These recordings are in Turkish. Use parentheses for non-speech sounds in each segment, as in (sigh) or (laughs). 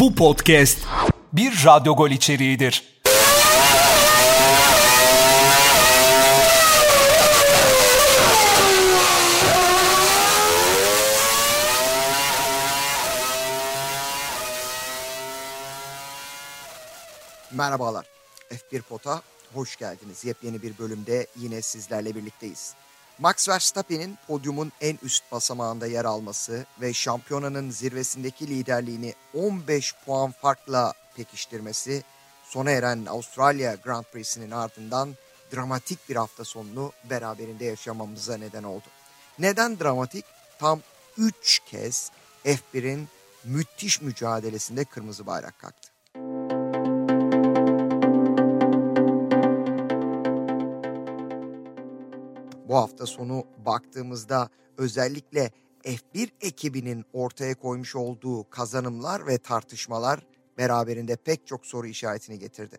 Bu podcast bir Radyo Gol içeriğidir. Merhabalar. F1 Pot'a hoş geldiniz. Yepyeni bir bölümde yine sizlerle birlikteyiz. Max Verstappen'in podyumun en üst basamağında yer alması ve şampiyonanın zirvesindeki liderliğini 15 puan farkla pekiştirmesi sona eren Avustralya Grand Prix'sinin ardından dramatik bir hafta sonunu beraberinde yaşamamıza neden oldu. Neden dramatik? Tam 3 kez F1'in müthiş mücadelesinde kırmızı bayrak kalktı. Bu hafta sonu baktığımızda özellikle F1 ekibinin ortaya koymuş olduğu kazanımlar ve tartışmalar beraberinde pek çok soru işaretini getirdi.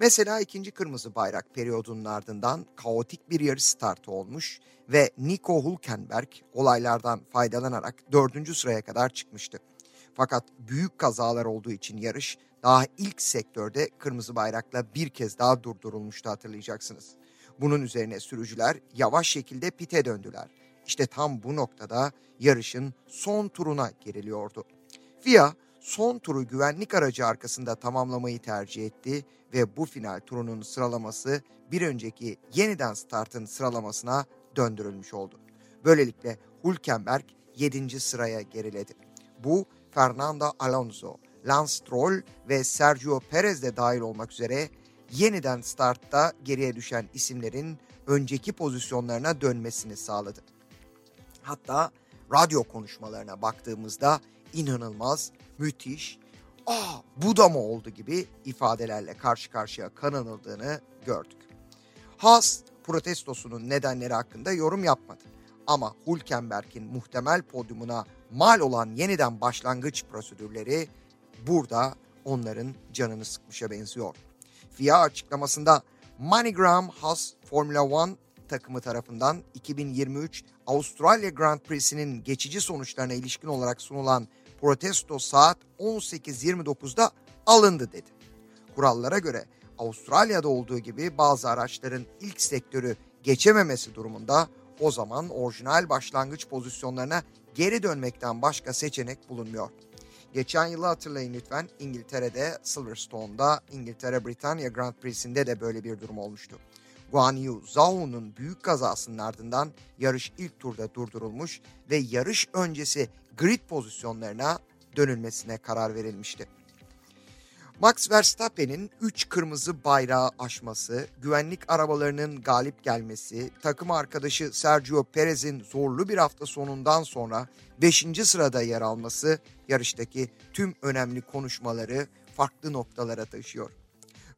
Mesela ikinci kırmızı bayrak periyodunun ardından kaotik bir yarış startı olmuş ve Nico Hülkenberg olaylardan faydalanarak dördüncü sıraya kadar çıkmıştı. Fakat büyük kazalar olduğu için yarış daha ilk sektörde kırmızı bayrakla bir kez daha durdurulmuştu hatırlayacaksınız. Bunun üzerine sürücüler yavaş şekilde pite döndüler. İşte tam bu noktada yarışın son turuna giriliyordu. FIA son turu güvenlik aracı arkasında tamamlamayı tercih etti ve bu final turunun sıralaması bir önceki yeniden startın sıralamasına döndürülmüş oldu. Böylelikle Hülkenberg 7. sıraya geriledi. Bu Fernando Alonso, Lance Stroll ve Sergio Perez de dahil olmak üzere yeniden startta geriye düşen isimlerin önceki pozisyonlarına dönmesini sağladı. Hatta radyo konuşmalarına baktığımızda inanılmaz, müthiş, ''Aa bu da mı oldu?'' gibi ifadelerle karşı karşıya kananıldığını gördük. Haas protestosunun nedenleri hakkında yorum yapmadı. Ama Hülkenberg'in muhtemel podyumuna mal olan yeniden başlangıç prosedürleri burada onların canını sıkmışa benziyor. FIA açıklamasında MoneyGram Haas Formula 1 takımı tarafından 2023 Avustralya Grand Prix'sinin geçici sonuçlarına ilişkin olarak sunulan protesto saat 18.29'da alındı dedi. Kurallara göre Avustralya'da olduğu gibi bazı araçların ilk sektörü geçememesi durumunda o zaman orijinal başlangıç pozisyonlarına geri dönmekten başka seçenek bulunmuyor. Geçen yılı hatırlayın lütfen İngiltere'de Silverstone'da İngiltere Britanya Grand Prix'sinde de böyle bir durum olmuştu. Guan Yu Zhao'nun büyük kazasının ardından yarış ilk turda durdurulmuş ve yarış öncesi grid pozisyonlarına dönülmesine karar verilmişti. Max Verstappen'in 3 kırmızı bayrağı aşması, güvenlik arabalarının galip gelmesi, takım arkadaşı Sergio Perez'in zorlu bir hafta sonundan sonra 5. sırada yer alması yarıştaki tüm önemli konuşmaları farklı noktalara taşıyor.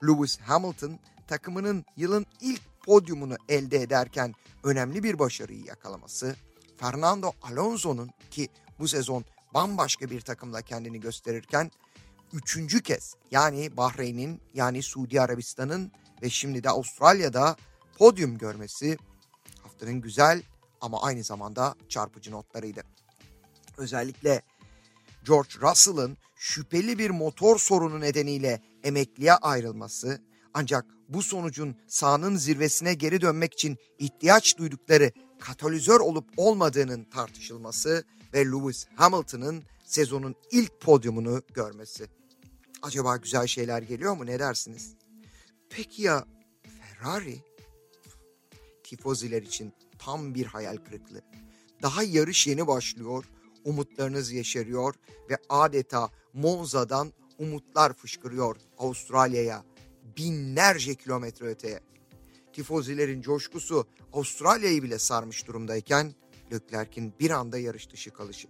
Lewis Hamilton takımının yılın ilk podyumunu elde ederken önemli bir başarıyı yakalaması, Fernando Alonso'nun ki bu sezon bambaşka bir takımla kendini gösterirken üçüncü kez yani Bahreyn'in yani Suudi Arabistan'ın ve şimdi de Avustralya'da podyum görmesi haftanın güzel ama aynı zamanda çarpıcı notlarıydı. Özellikle George Russell'ın şüpheli bir motor sorunu nedeniyle emekliye ayrılması ancak bu sonucun sahanın zirvesine geri dönmek için ihtiyaç duydukları katalizör olup olmadığının tartışılması ve Lewis Hamilton'ın sezonun ilk podyumunu görmesi. Acaba güzel şeyler geliyor mu ne dersiniz? Peki ya Ferrari? Tifoziler için tam bir hayal kırıklığı. Daha yarış yeni başlıyor, umutlarınız yeşeriyor ve adeta Monza'dan umutlar fışkırıyor Avustralya'ya, binlerce kilometre öteye. Tifozilerin coşkusu Avustralya'yı bile sarmış durumdayken Leclerc'in bir anda yarış dışı kalışı.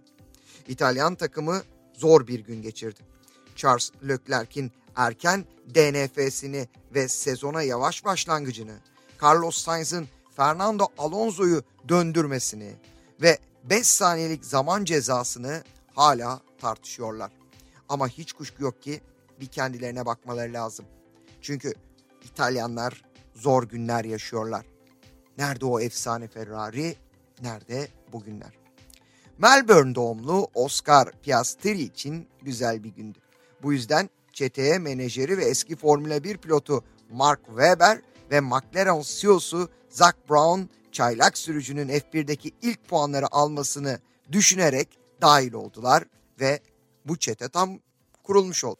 İtalyan takımı zor bir gün geçirdi. Charles Leclerc'in erken DNF'sini ve sezona yavaş başlangıcını, Carlos Sainz'ın Fernando Alonso'yu döndürmesini ve 5 saniyelik zaman cezasını hala tartışıyorlar. Ama hiç kuşku yok ki bir kendilerine bakmaları lazım. Çünkü İtalyanlar zor günler yaşıyorlar. Nerede o efsane Ferrari? Nerede bugünler? Melbourne doğumlu Oscar Piastri için güzel bir gündü. Bu yüzden çeteye menajeri ve eski Formula 1 pilotu Mark Webber ve McLaren CEO'su Zak Brown çaylak sürücünün F1'deki ilk puanları almasını düşünerek dahil oldular ve bu çete tam kurulmuş oldu.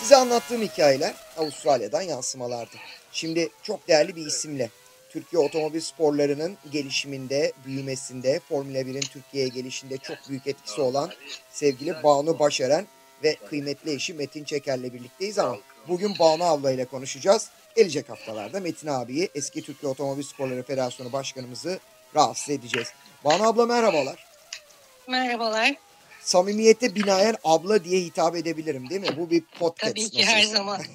Size anlattığım hikayeler Avustralya'dan yansımalardı. Şimdi çok değerli bir isimle Türkiye otomobil sporlarının gelişiminde, büyümesinde, Formula 1'in Türkiye'ye gelişinde çok büyük etkisi olan sevgili Banu Başaran ve kıymetli eşi Metin Çeker'le birlikteyiz ama bugün Banu abla ile konuşacağız. Gelecek haftalarda Metin abiyi eski Türkiye Otomobil Sporları Federasyonu Başkanımızı rahatsız edeceğiz. Banu abla merhabalar. Merhabalar. Samimiyete binaen abla diye hitap edebilirim değil mi? Bu bir podcast. Tabii ki her zaman. (laughs)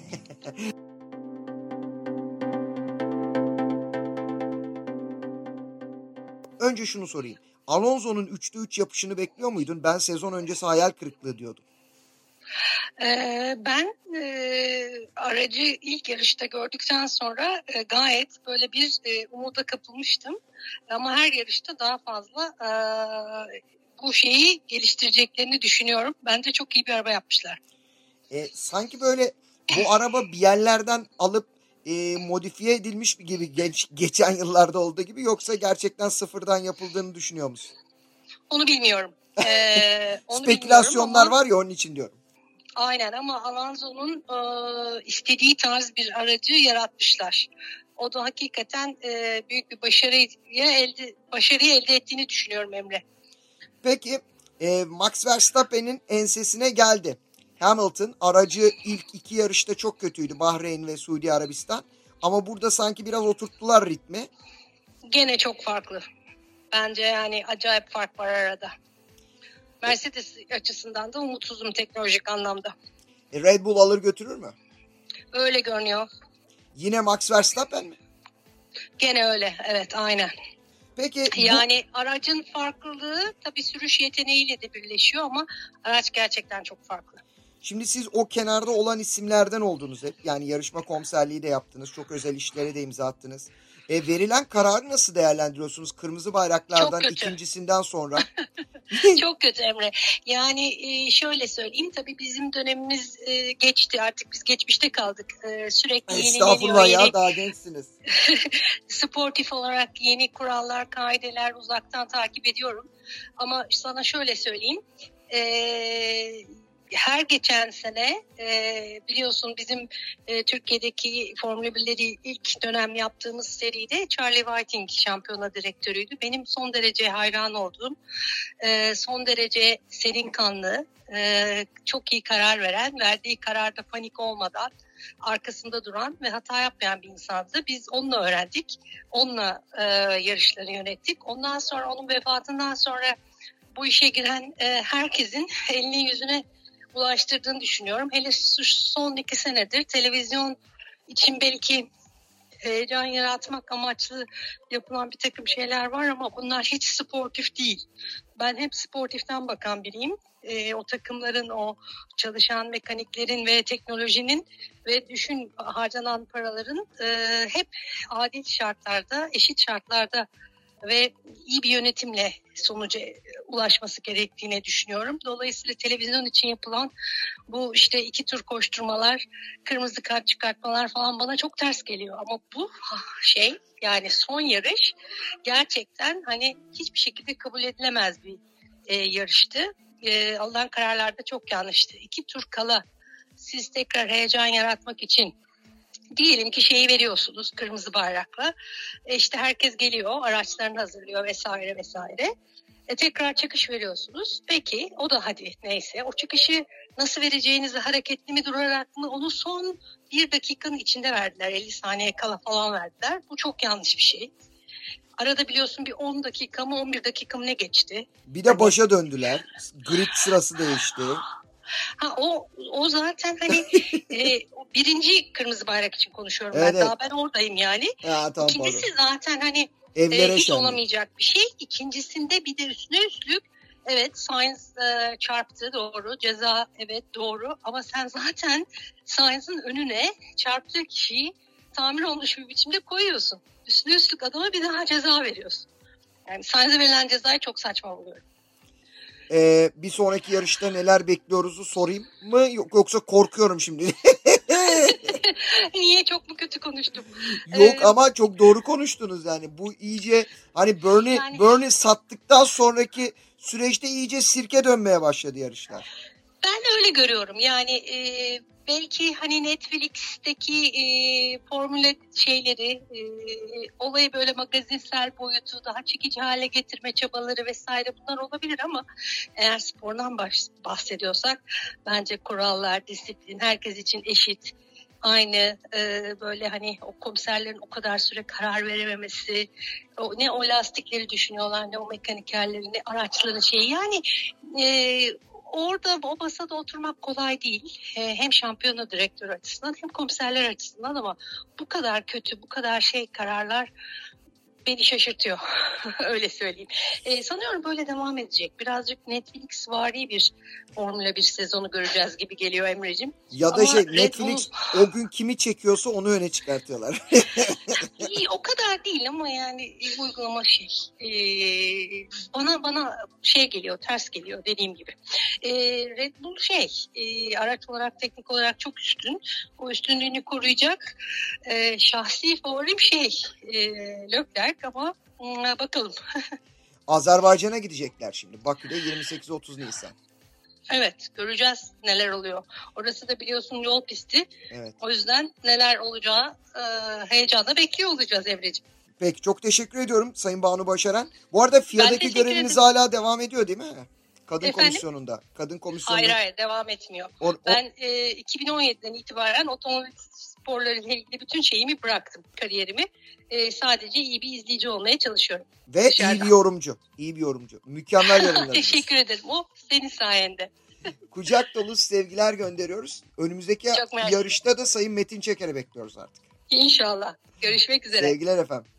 Önce şunu sorayım. Alonso'nun 3'te 3 yapışını bekliyor muydun? Ben sezon öncesi hayal kırıklığı diyordum. Ee, ben e, aracı ilk yarışta gördükten sonra e, gayet böyle bir e, umuda kapılmıştım. Ama her yarışta daha fazla e, bu şeyi geliştireceklerini düşünüyorum. Bence çok iyi bir araba yapmışlar. E, sanki böyle bu (laughs) araba bir yerlerden alıp e, modifiye edilmiş gibi geç, geçen yıllarda olduğu gibi yoksa gerçekten sıfırdan yapıldığını düşünüyor musun? Onu bilmiyorum. Ee, (laughs) onu Spekülasyonlar ama, var ya onun için diyorum. Aynen ama Alonso'nun e, istediği tarz bir aracı yaratmışlar. O da hakikaten e, büyük bir başarıyı elde başarıyı elde ettiğini düşünüyorum Emre. Peki e, Max Verstappen'in ensesine geldi. Hamilton aracı ilk iki yarışta çok kötüydü Bahreyn ve Suudi Arabistan. Ama burada sanki biraz oturttular ritmi. Gene çok farklı. Bence yani acayip fark var arada. Mercedes açısından da umutsuzum teknolojik anlamda. E, Red Bull alır götürür mü? Öyle görünüyor. Yine Max Verstappen mi? Gene öyle evet aynen. Peki bu... Yani aracın farklılığı tabii sürüş yeteneğiyle de birleşiyor ama araç gerçekten çok farklı. Şimdi siz o kenarda olan isimlerden oldunuz hep. Yani yarışma komiserliği de yaptınız. Çok özel işlere de imza attınız. E, verilen kararı nasıl değerlendiriyorsunuz? Kırmızı bayraklardan ikincisinden sonra. (laughs) Çok kötü Emre. Yani e, şöyle söyleyeyim tabii bizim dönemimiz e, geçti artık biz geçmişte kaldık. E, sürekli yeni Estağfurullah ya daha gençsiniz. (laughs) Sportif olarak yeni kurallar, kaideler uzaktan takip ediyorum. Ama sana şöyle söyleyeyim. Eee her geçen sene e, biliyorsun bizim e, Türkiye'deki Formula 1'leri ilk dönem yaptığımız seride Charlie Whiting şampiyona direktörüydü. Benim son derece hayran olduğum, e, son derece serin kanlı, e, çok iyi karar veren, verdiği kararda panik olmadan arkasında duran ve hata yapmayan bir insandı. Biz onunla öğrendik, onunla e, yarışları yönettik. Ondan sonra onun vefatından sonra bu işe giren e, herkesin elini yüzüne ulaştırdığını düşünüyorum. Hele son iki senedir televizyon için belki heyecan yaratmak amaçlı yapılan bir takım şeyler var ama bunlar hiç sportif değil. Ben hep sportiften bakan biriyim. E, o takımların, o çalışan mekaniklerin ve teknolojinin ve düşün harcanan paraların e, hep adil şartlarda, eşit şartlarda ve iyi bir yönetimle sonuca ulaşması gerektiğini düşünüyorum. Dolayısıyla televizyon için yapılan bu işte iki tur koşturmalar, kırmızı kart çıkartmalar falan bana çok ters geliyor. Ama bu şey yani son yarış gerçekten hani hiçbir şekilde kabul edilemez bir e, yarıştı. E, alınan kararlar da çok yanlıştı. İki tur kala siz tekrar heyecan yaratmak için diyelim ki şeyi veriyorsunuz kırmızı bayrakla. E işte herkes geliyor, araçlarını hazırlıyor vesaire vesaire. E tekrar çıkış veriyorsunuz. Peki o da hadi neyse. O çıkışı nasıl vereceğinizi hareketli mi durarak mı onu son bir dakikanın içinde verdiler. 50 saniye kala falan verdiler. Bu çok yanlış bir şey. Arada biliyorsun bir 10 dakika mı 11 dakika mı ne geçti? Bir de başa döndüler. Grid sırası değişti. Ha o o zaten hani (laughs) e, birinci kırmızı bayrak için konuşuyorum Evet, ben. Daha ben oradayım yani. Ha, tamam, İkincisi pardon. zaten hani Evlere e, hiç olamayacak bir şey. İkincisinde bir de üstüne üstlük evet Sainz e, çarptı doğru. Ceza evet doğru. Ama sen zaten Sainz'ın önüne çarptığı kişiyi tamir olmuş bir biçimde koyuyorsun. Üstüne üstlük adama bir daha ceza veriyorsun. Yani Sainz'e verilen cezayı çok saçma buluyorum. Ee, bir sonraki yarışta neler bekliyoruzu sorayım mı Yok- yoksa korkuyorum şimdi. (laughs) Niye çok mu kötü konuştum? Yok Ee, ama çok doğru konuştunuz yani. Bu iyice hani Bernie, Yani- Bernie sattıktan sonraki süreçte iyice sirke dönmeye başladı yarışlar. Ben öyle görüyorum. Yani e, belki hani Netflix'teki e, formüle şeyleri, e, olayı böyle magazinsel boyutu daha çekici hale getirme çabaları vesaire bunlar olabilir ama eğer spordan bahsediyorsak bence kurallar, disiplin herkes için eşit. Aynı e, böyle hani o komiserlerin o kadar süre karar verememesi, o, ne o lastikleri düşünüyorlar ne o mekanikerleri ne araçların şeyi yani e, orada o masada oturmak kolay değil. Ee, Hem şampiyona direktör açısından hem komiserler açısından ama bu kadar kötü, bu kadar şey kararlar beni şaşırtıyor. (laughs) Öyle söyleyeyim. Ee, sanıyorum böyle devam edecek. Birazcık Netflix vari bir Formula 1 sezonu göreceğiz gibi geliyor Emre'cim. Ya da Ama şey Red Netflix o gün kimi çekiyorsa onu öne çıkartıyorlar. (laughs) İyi, o kadar değil ama yani uygulama şey. Ee, bana bana şey geliyor, ters geliyor dediğim gibi. Ee, Red Bull şey, e, araç olarak, teknik olarak çok üstün. O üstünlüğünü koruyacak. Ee, şahsi favorim şey, e, Leclerc ama hmm, bakalım. (laughs) Azerbaycan'a gidecekler şimdi. Bakü'de 28-30 Nisan. Evet, göreceğiz neler oluyor. Orası da biliyorsun yol pisti. Evet. O yüzden neler olacağı e, heyecanla bekliyor olacağız Emre'ciğim. Peki çok teşekkür ediyorum Sayın Banu Başaran. Bu arada FIA'daki göreviniz ederim. hala devam ediyor değil mi? Kadın Efendim? komisyonunda. Kadın komisyonunda. Hayır hayır devam etmiyor. O- o- Ben e, 2017'den itibaren otomobil sporları ile ilgili bütün şeyimi bıraktım, kariyerimi. E, sadece iyi bir izleyici olmaya çalışıyorum. ve iyi dışarıda. bir yorumcu. İyi bir yorumcu. Mükemmel (laughs) yorumladınız. Teşekkür ederim. O senin sayende. (laughs) Kucak dolu sevgiler gönderiyoruz. Önümüzdeki yarışta da Sayın Metin Çeker'i bekliyoruz artık. İnşallah. Görüşmek üzere. Sevgiler efendim.